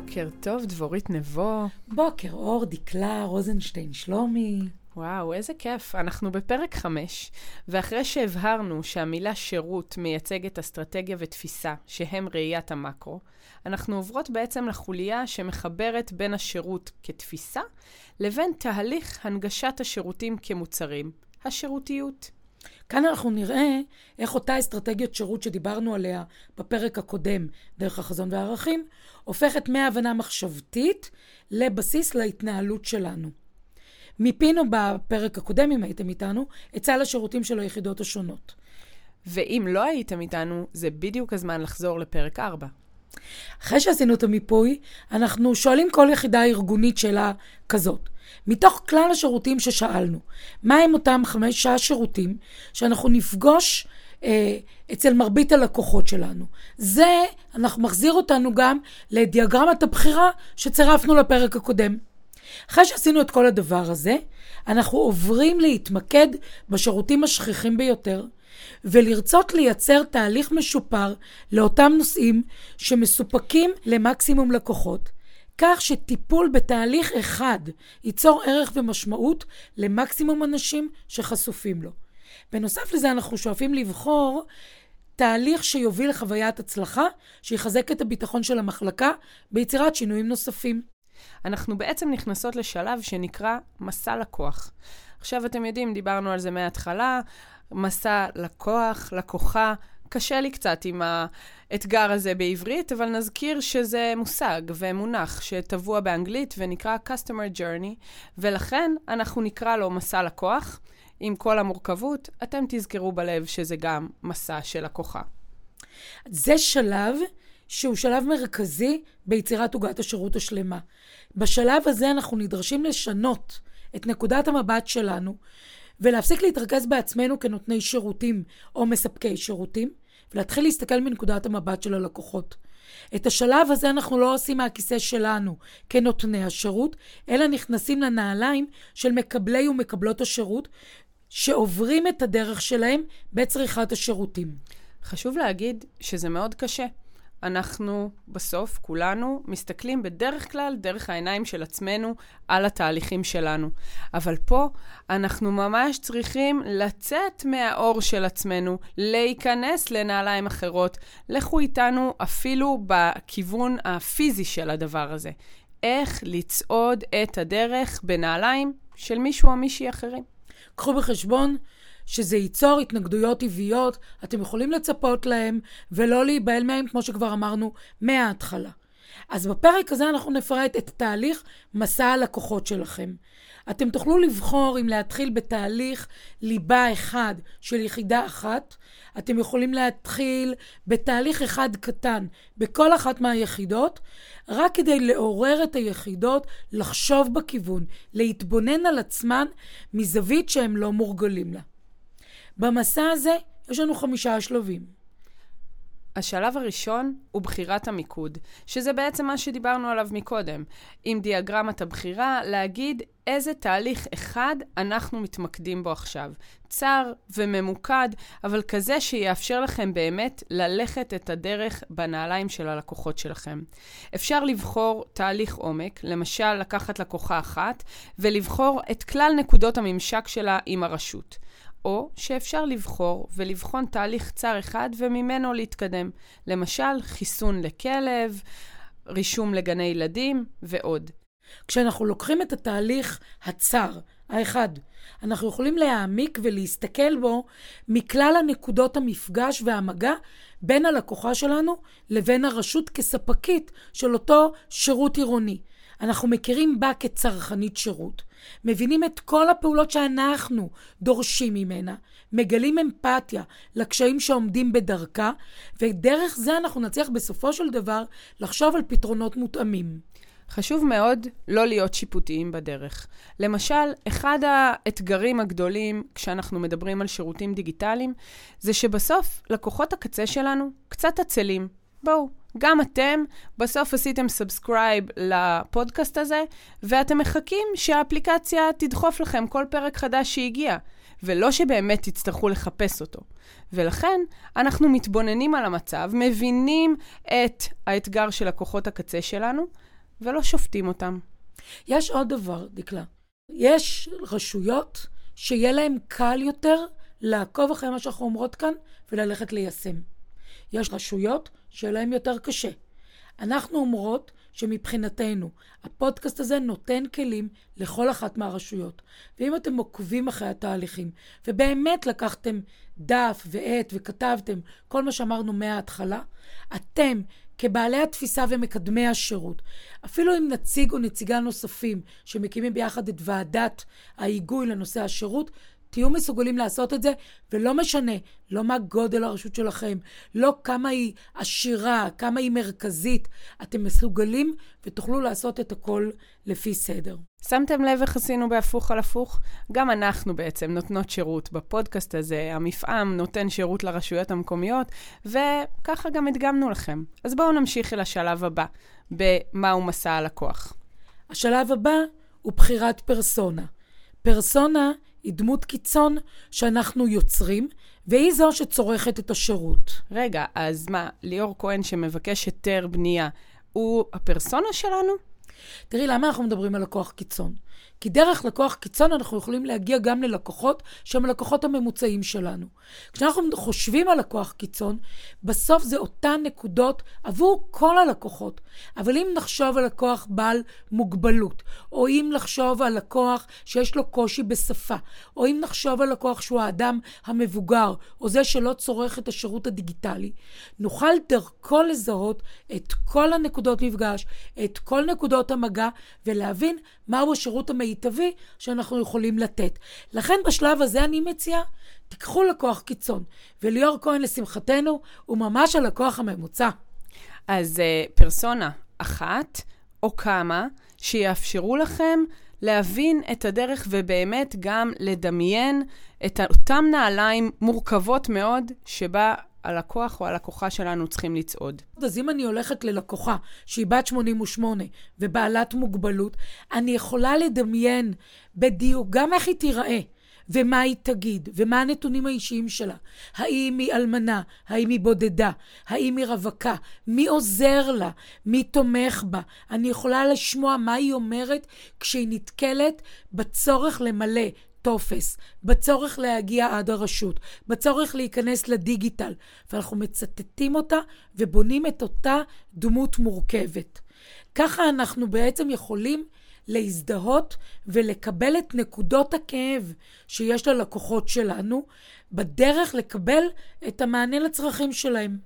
בוקר טוב, דבורית נבו. בוקר אור, דקלה, רוזנשטיין, שלומי. וואו, איזה כיף. אנחנו בפרק 5, ואחרי שהבהרנו שהמילה שירות מייצגת אסטרטגיה ותפיסה, שהם ראיית המקרו, אנחנו עוברות בעצם לחוליה שמחברת בין השירות כתפיסה לבין תהליך הנגשת השירותים כמוצרים, השירותיות. כאן אנחנו נראה איך אותה אסטרטגיית שירות שדיברנו עליה בפרק הקודם, דרך החזון והערכים, הופכת מהבנה מחשבתית לבסיס להתנהלות שלנו. מיפינו בפרק הקודם, אם הייתם איתנו, את סל השירותים של היחידות השונות. ואם לא הייתם איתנו, זה בדיוק הזמן לחזור לפרק 4. אחרי שעשינו את המיפוי, אנחנו שואלים כל יחידה ארגונית שאלה כזאת. מתוך כלל השירותים ששאלנו, מהם אותם חמישה שירותים שאנחנו נפגוש אה, אצל מרבית הלקוחות שלנו? זה, אנחנו מחזיר אותנו גם לדיאגרמת הבחירה שצירפנו לפרק הקודם. אחרי שעשינו את כל הדבר הזה, אנחנו עוברים להתמקד בשירותים השכיחים ביותר, ולרצות לייצר תהליך משופר לאותם נושאים שמסופקים למקסימום לקוחות, כך שטיפול בתהליך אחד ייצור ערך ומשמעות למקסימום אנשים שחשופים לו. בנוסף לזה, אנחנו שואפים לבחור תהליך שיוביל לחוויית הצלחה, שיחזק את הביטחון של המחלקה ביצירת שינויים נוספים. אנחנו בעצם נכנסות לשלב שנקרא מסע לקוח. עכשיו, אתם יודעים, דיברנו על זה מההתחלה, מסע לקוח, לקוחה. קשה לי קצת עם האתגר הזה בעברית, אבל נזכיר שזה מושג ומונח שטבוע באנגלית ונקרא Customer Journey, ולכן אנחנו נקרא לו מסע לקוח. עם כל המורכבות, אתם תזכרו בלב שזה גם מסע של לקוחה. זה שלב שהוא שלב מרכזי ביצירת עוגת השירות השלמה. בשלב הזה אנחנו נדרשים לשנות את נקודת המבט שלנו ולהפסיק להתרכז בעצמנו כנותני שירותים או מספקי שירותים, ולהתחיל להסתכל מנקודת המבט של הלקוחות. את השלב הזה אנחנו לא עושים מהכיסא שלנו כנותני השירות, אלא נכנסים לנעליים של מקבלי ומקבלות השירות, שעוברים את הדרך שלהם בצריכת השירותים. חשוב להגיד שזה מאוד קשה. אנחנו בסוף, כולנו, מסתכלים בדרך כלל דרך העיניים של עצמנו על התהליכים שלנו. אבל פה אנחנו ממש צריכים לצאת מהאור של עצמנו, להיכנס לנעליים אחרות. לכו איתנו אפילו בכיוון הפיזי של הדבר הזה. איך לצעוד את הדרך בנעליים של מישהו או מישהי אחרים. קחו בחשבון שזה ייצור התנגדויות טבעיות, אתם יכולים לצפות להם ולא להיבהל מהם, כמו שכבר אמרנו, מההתחלה. אז בפרק הזה אנחנו נפרט את תהליך מסע הלקוחות שלכם. אתם תוכלו לבחור אם להתחיל בתהליך ליבה אחד של יחידה אחת. אתם יכולים להתחיל בתהליך אחד קטן בכל אחת מהיחידות, רק כדי לעורר את היחידות לחשוב בכיוון, להתבונן על עצמן מזווית שהם לא מורגלים לה. במסע הזה יש לנו חמישה שלבים. השלב הראשון הוא בחירת המיקוד, שזה בעצם מה שדיברנו עליו מקודם. עם דיאגרמת הבחירה, להגיד איזה תהליך אחד אנחנו מתמקדים בו עכשיו. צר וממוקד, אבל כזה שיאפשר לכם באמת ללכת את הדרך בנעליים של הלקוחות שלכם. אפשר לבחור תהליך עומק, למשל לקחת לקוחה אחת, ולבחור את כלל נקודות הממשק שלה עם הרשות. או שאפשר לבחור ולבחון תהליך צר אחד וממנו להתקדם. למשל, חיסון לכלב, רישום לגני ילדים ועוד. כשאנחנו לוקחים את התהליך הצר, האחד, אנחנו יכולים להעמיק ולהסתכל בו מכלל הנקודות המפגש והמגע בין הלקוחה שלנו לבין הרשות כספקית של אותו שירות עירוני. אנחנו מכירים בה כצרכנית שירות, מבינים את כל הפעולות שאנחנו דורשים ממנה, מגלים אמפתיה לקשיים שעומדים בדרכה, ודרך זה אנחנו נצליח בסופו של דבר לחשוב על פתרונות מותאמים. חשוב מאוד לא להיות שיפוטיים בדרך. למשל, אחד האתגרים הגדולים כשאנחנו מדברים על שירותים דיגיטליים, זה שבסוף לקוחות הקצה שלנו קצת עצלים. בואו, גם אתם בסוף עשיתם subscribe לפודקאסט הזה, ואתם מחכים שהאפליקציה תדחוף לכם כל פרק חדש שהגיע, ולא שבאמת תצטרכו לחפש אותו. ולכן אנחנו מתבוננים על המצב, מבינים את האתגר של לקוחות הקצה שלנו, ולא שופטים אותם. יש עוד דבר, דקלה. יש רשויות שיהיה להן קל יותר לעקוב אחרי מה שאנחנו אומרות כאן וללכת ליישם. יש רשויות שיהיה להן יותר קשה. אנחנו אומרות שמבחינתנו, הפודקאסט הזה נותן כלים לכל אחת מהרשויות. ואם אתם עוקבים אחרי התהליכים, ובאמת לקחתם דף ועט וכתבתם כל מה שאמרנו מההתחלה, אתם כבעלי התפיסה ומקדמי השירות, אפילו אם נציג או נציגה נוספים שמקימים ביחד את ועדת ההיגוי לנושא השירות, תהיו מסוגלים לעשות את זה, ולא משנה, לא מה גודל הרשות שלכם, לא כמה היא עשירה, כמה היא מרכזית, אתם מסוגלים ותוכלו לעשות את הכל לפי סדר. שמתם לב איך עשינו בהפוך על הפוך? גם אנחנו בעצם נותנות שירות בפודקאסט הזה, המפעם נותן שירות לרשויות המקומיות, וככה גם הדגמנו לכם. אז בואו נמשיך אל השלב הבא, במהו מסע הלקוח. השלב הבא הוא בחירת פרסונה. פרסונה היא דמות קיצון שאנחנו יוצרים, והיא זו שצורכת את השירות. רגע, אז מה, ליאור כהן שמבקש היתר בנייה, הוא הפרסונה שלנו? תראי, למה אנחנו מדברים על לקוח קיצון? כי דרך לקוח קיצון אנחנו יכולים להגיע גם ללקוחות שהם הלקוחות הממוצעים שלנו. כשאנחנו חושבים על לקוח קיצון, בסוף זה אותן נקודות עבור כל הלקוחות. אבל אם נחשוב על לקוח בעל מוגבלות, או אם נחשוב על לקוח שיש לו קושי בשפה, או אם נחשוב על לקוח שהוא האדם המבוגר, או זה שלא צורך את השירות הדיגיטלי, נוכל דרכו לזהות את כל הנקודות מפגש, את כל נקודות המגע, ולהבין מהו השירות המיטבי שאנחנו יכולים לתת. לכן בשלב הזה אני מציעה, תיקחו לקוח קיצון. וליאור כהן, לשמחתנו, הוא ממש הלקוח הממוצע. אז uh, פרסונה אחת או כמה שיאפשרו לכם להבין את הדרך ובאמת גם לדמיין את אותם נעליים מורכבות מאוד שבה הלקוח או הלקוחה שלנו צריכים לצעוד. אז אם אני הולכת ללקוחה שהיא בת 88 ובעלת מוגבלות, אני יכולה לדמיין בדיוק גם איך היא תיראה. ומה היא תגיד, ומה הנתונים האישיים שלה. האם היא אלמנה, האם היא בודדה, האם היא רווקה, מי עוזר לה, מי תומך בה. אני יכולה לשמוע מה היא אומרת כשהיא נתקלת בצורך למלא טופס, בצורך להגיע עד הרשות, בצורך להיכנס לדיגיטל, ואנחנו מצטטים אותה ובונים את אותה דמות מורכבת. ככה אנחנו בעצם יכולים להזדהות ולקבל את נקודות הכאב שיש ללקוחות שלנו, בדרך לקבל את המענה לצרכים שלהם.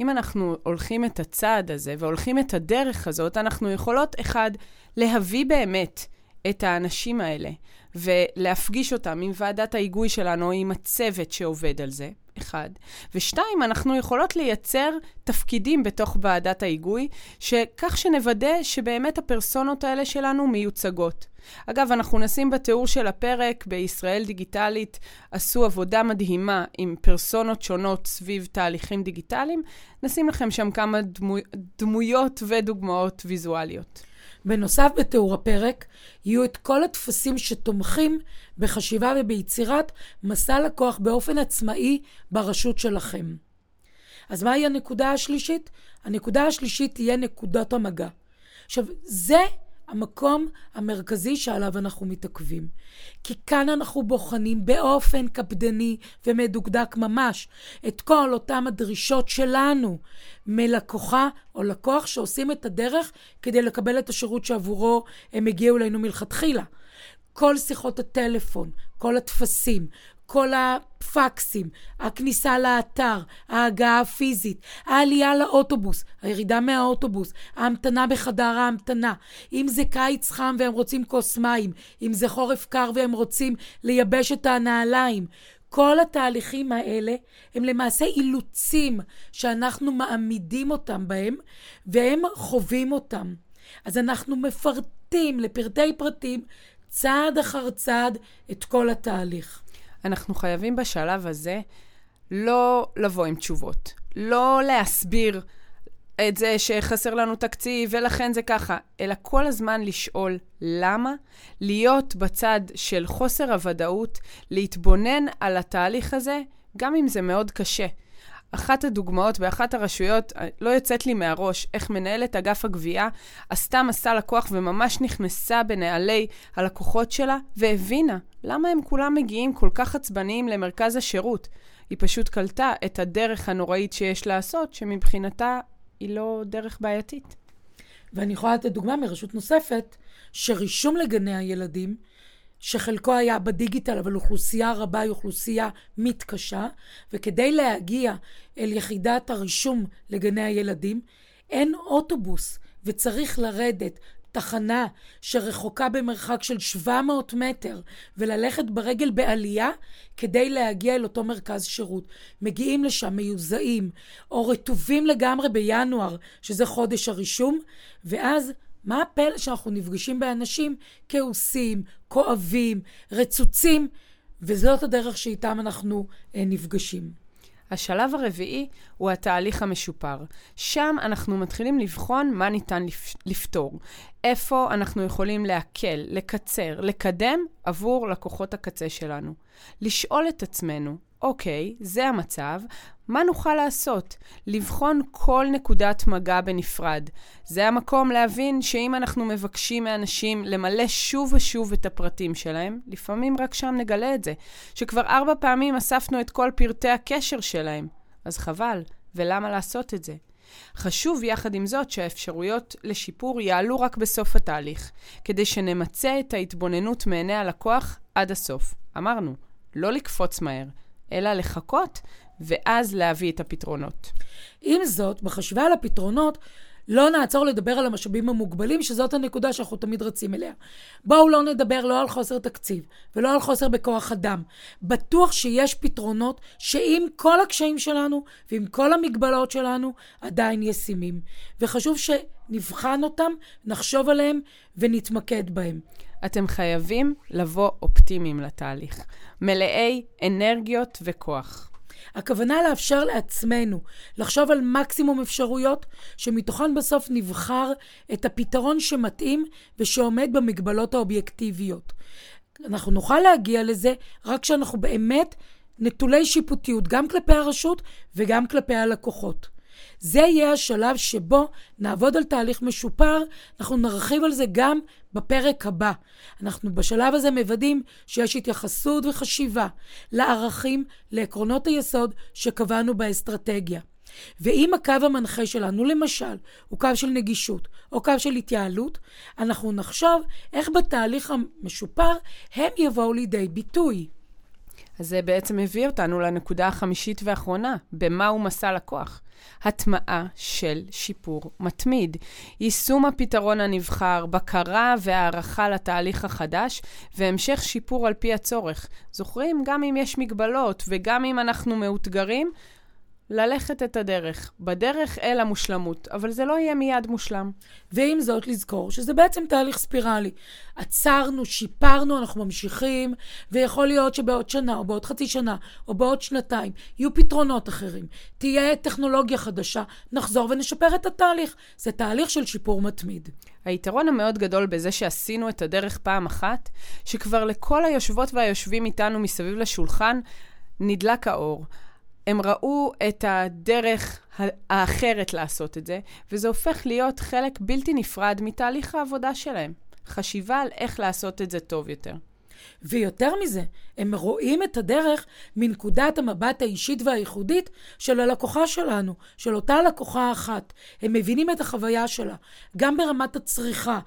אם אנחנו הולכים את הצעד הזה והולכים את הדרך הזאת, אנחנו יכולות, אחד, להביא באמת את האנשים האלה ולהפגיש אותם עם ועדת ההיגוי שלנו עם הצוות שעובד על זה, אחד. ושתיים, אנחנו יכולות לייצר תפקידים בתוך ועדת ההיגוי, שכך שנוודא שבאמת הפרסונות האלה שלנו מיוצגות. אגב, אנחנו נשים בתיאור של הפרק, בישראל דיגיטלית עשו עבודה מדהימה עם פרסונות שונות סביב תהליכים דיגיטליים. נשים לכם שם כמה דמו, דמויות ודוגמאות ויזואליות. בנוסף, בתיאור הפרק יהיו את כל הטפסים שתומכים בחשיבה וביצירת מסע לקוח באופן עצמאי ברשות שלכם. אז מהי הנקודה השלישית? הנקודה השלישית תהיה נקודות המגע. עכשיו, זה המקום המרכזי שעליו אנחנו מתעכבים. כי כאן אנחנו בוחנים באופן קפדני ומדוקדק ממש את כל אותם הדרישות שלנו מלקוחה או לקוח שעושים את הדרך כדי לקבל את השירות שעבורו הם הגיעו אלינו מלכתחילה. כל שיחות הטלפון, כל הטפסים, כל הפקסים, הכניסה לאתר, ההגעה הפיזית, העלייה לאוטובוס, הירידה מהאוטובוס, ההמתנה בחדר ההמתנה. אם זה קיץ חם והם רוצים כוס מים, אם זה חורף קר והם רוצים לייבש את הנעליים. כל התהליכים האלה הם למעשה אילוצים שאנחנו מעמידים אותם בהם, והם חווים אותם. אז אנחנו מפרטים לפרטי פרטים, צעד אחר צעד, את כל התהליך. אנחנו חייבים בשלב הזה לא לבוא עם תשובות, לא להסביר את זה שחסר לנו תקציב ולכן זה ככה, אלא כל הזמן לשאול למה, להיות בצד של חוסר הוודאות, להתבונן על התהליך הזה, גם אם זה מאוד קשה. אחת הדוגמאות באחת הרשויות, לא יוצאת לי מהראש, איך מנהלת אגף הגבייה עשתה מסע לקוח וממש נכנסה בנעלי הלקוחות שלה והבינה למה הם כולם מגיעים כל כך עצבניים למרכז השירות. היא פשוט קלטה את הדרך הנוראית שיש לעשות, שמבחינתה היא לא דרך בעייתית. ואני יכולה לתת דוגמה מרשות נוספת, שרישום לגני הילדים, שחלקו היה בדיגיטל, אבל אוכלוסייה רבה היא אוכלוסייה מתקשה, וכדי להגיע אל יחידת הרישום לגני הילדים, אין אוטובוס, וצריך לרדת תחנה שרחוקה במרחק של 700 מטר וללכת ברגל בעלייה כדי להגיע אל אותו מרכז שירות. מגיעים לשם מיוזעים או רטובים לגמרי בינואר, שזה חודש הרישום, ואז מה הפלא שאנחנו נפגשים באנשים כעוסים, כואבים, רצוצים, וזאת הדרך שאיתם אנחנו אה, נפגשים. השלב הרביעי הוא התהליך המשופר. שם אנחנו מתחילים לבחון מה ניתן לפתור. איפה אנחנו יכולים להקל, לקצר, לקדם עבור לקוחות הקצה שלנו. לשאול את עצמנו, אוקיי, זה המצב, מה נוכל לעשות? לבחון כל נקודת מגע בנפרד. זה המקום להבין שאם אנחנו מבקשים מאנשים למלא שוב ושוב את הפרטים שלהם, לפעמים רק שם נגלה את זה, שכבר ארבע פעמים אספנו את כל פרטי הקשר שלהם. אז חבל, ולמה לעשות את זה? חשוב יחד עם זאת שהאפשרויות לשיפור יעלו רק בסוף התהליך, כדי שנמצה את ההתבוננות מעיני הלקוח עד הסוף. אמרנו, לא לקפוץ מהר, אלא לחכות ואז להביא את הפתרונות. עם זאת, בחשיבה על הפתרונות, לא נעצור לדבר על המשאבים המוגבלים, שזאת הנקודה שאנחנו תמיד רצים אליה. בואו לא נדבר לא על חוסר תקציב ולא על חוסר בכוח אדם. בטוח שיש פתרונות שעם כל הקשיים שלנו ועם כל המגבלות שלנו עדיין ישימים. וחשוב שנבחן אותם, נחשוב עליהם ונתמקד בהם. אתם חייבים לבוא אופטימיים לתהליך, מלאי אנרגיות וכוח. הכוונה לאפשר לעצמנו לחשוב על מקסימום אפשרויות, שמתוכן בסוף נבחר את הפתרון שמתאים ושעומד במגבלות האובייקטיביות. אנחנו נוכל להגיע לזה רק כשאנחנו באמת נטולי שיפוטיות, גם כלפי הרשות וגם כלפי הלקוחות. זה יהיה השלב שבו נעבוד על תהליך משופר, אנחנו נרחיב על זה גם בפרק הבא. אנחנו בשלב הזה מוודאים שיש התייחסות וחשיבה לערכים, לעקרונות היסוד שקבענו באסטרטגיה. ואם הקו המנחה שלנו, למשל, הוא קו של נגישות או קו של התייעלות, אנחנו נחשוב איך בתהליך המשופר הם יבואו לידי ביטוי. אז זה בעצם מביא אותנו לנקודה החמישית והאחרונה, במהו מסע לקוח. הטמעה של שיפור מתמיד, יישום הפתרון הנבחר, בקרה והערכה לתהליך החדש, והמשך שיפור על פי הצורך. זוכרים? גם אם יש מגבלות וגם אם אנחנו מאותגרים, ללכת את הדרך, בדרך אל המושלמות, אבל זה לא יהיה מיד מושלם. ועם זאת, לזכור שזה בעצם תהליך ספירלי. עצרנו, שיפרנו, אנחנו ממשיכים, ויכול להיות שבעוד שנה, או בעוד חצי שנה, או בעוד שנתיים, יהיו פתרונות אחרים. תהיה טכנולוגיה חדשה, נחזור ונשפר את התהליך. זה תהליך של שיפור מתמיד. היתרון המאוד גדול בזה שעשינו את הדרך פעם אחת, שכבר לכל היושבות והיושבים איתנו מסביב לשולחן נדלק האור. הם ראו את הדרך האחרת לעשות את זה, וזה הופך להיות חלק בלתי נפרד מתהליך העבודה שלהם. חשיבה על איך לעשות את זה טוב יותר. ויותר מזה, הם רואים את הדרך מנקודת המבט האישית והייחודית של הלקוחה שלנו, של אותה לקוחה אחת. הם מבינים את החוויה שלה, גם ברמת הצריכה,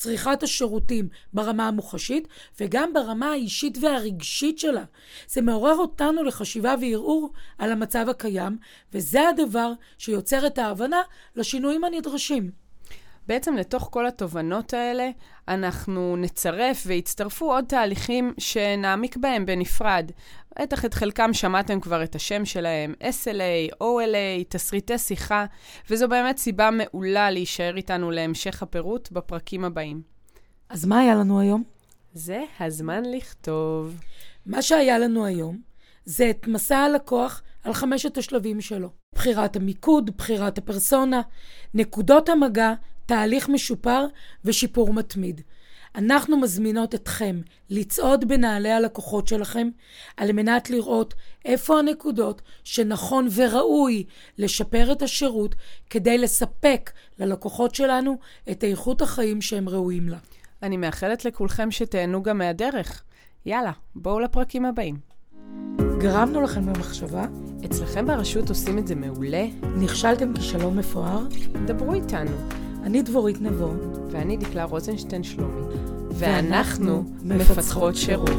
צריכת השירותים ברמה המוחשית, וגם ברמה האישית והרגשית שלה. זה מעורר אותנו לחשיבה וערעור על המצב הקיים, וזה הדבר שיוצר את ההבנה לשינויים הנדרשים. בעצם לתוך כל התובנות האלה, אנחנו נצרף ויצטרפו עוד תהליכים שנעמיק בהם בנפרד. בטח את חלקם שמעתם כבר את השם שלהם, SLA, OLA, תסריטי שיחה, וזו באמת סיבה מעולה להישאר איתנו להמשך הפירוט בפרקים הבאים. אז מה היה לנו היום? זה הזמן לכתוב. מה שהיה לנו היום זה את מסע הלקוח על חמשת השלבים שלו. בחירת המיקוד, בחירת הפרסונה, נקודות המגע, תהליך משופר ושיפור מתמיד. אנחנו מזמינות אתכם לצעוד בנעלי הלקוחות שלכם על מנת לראות איפה הנקודות שנכון וראוי לשפר את השירות כדי לספק ללקוחות שלנו את איכות החיים שהם ראויים לה. אני מאחלת לכולכם שתהנו גם מהדרך. יאללה, בואו לפרקים הבאים. גרמנו לכם במחשבה? אצלכם ברשות עושים את זה מעולה? נכשלתם כישלון מפואר? דברו איתנו. אני דבורית נבו. ואני דקלה רוזנשטיין שלומי. ואנחנו מפצחות שירות.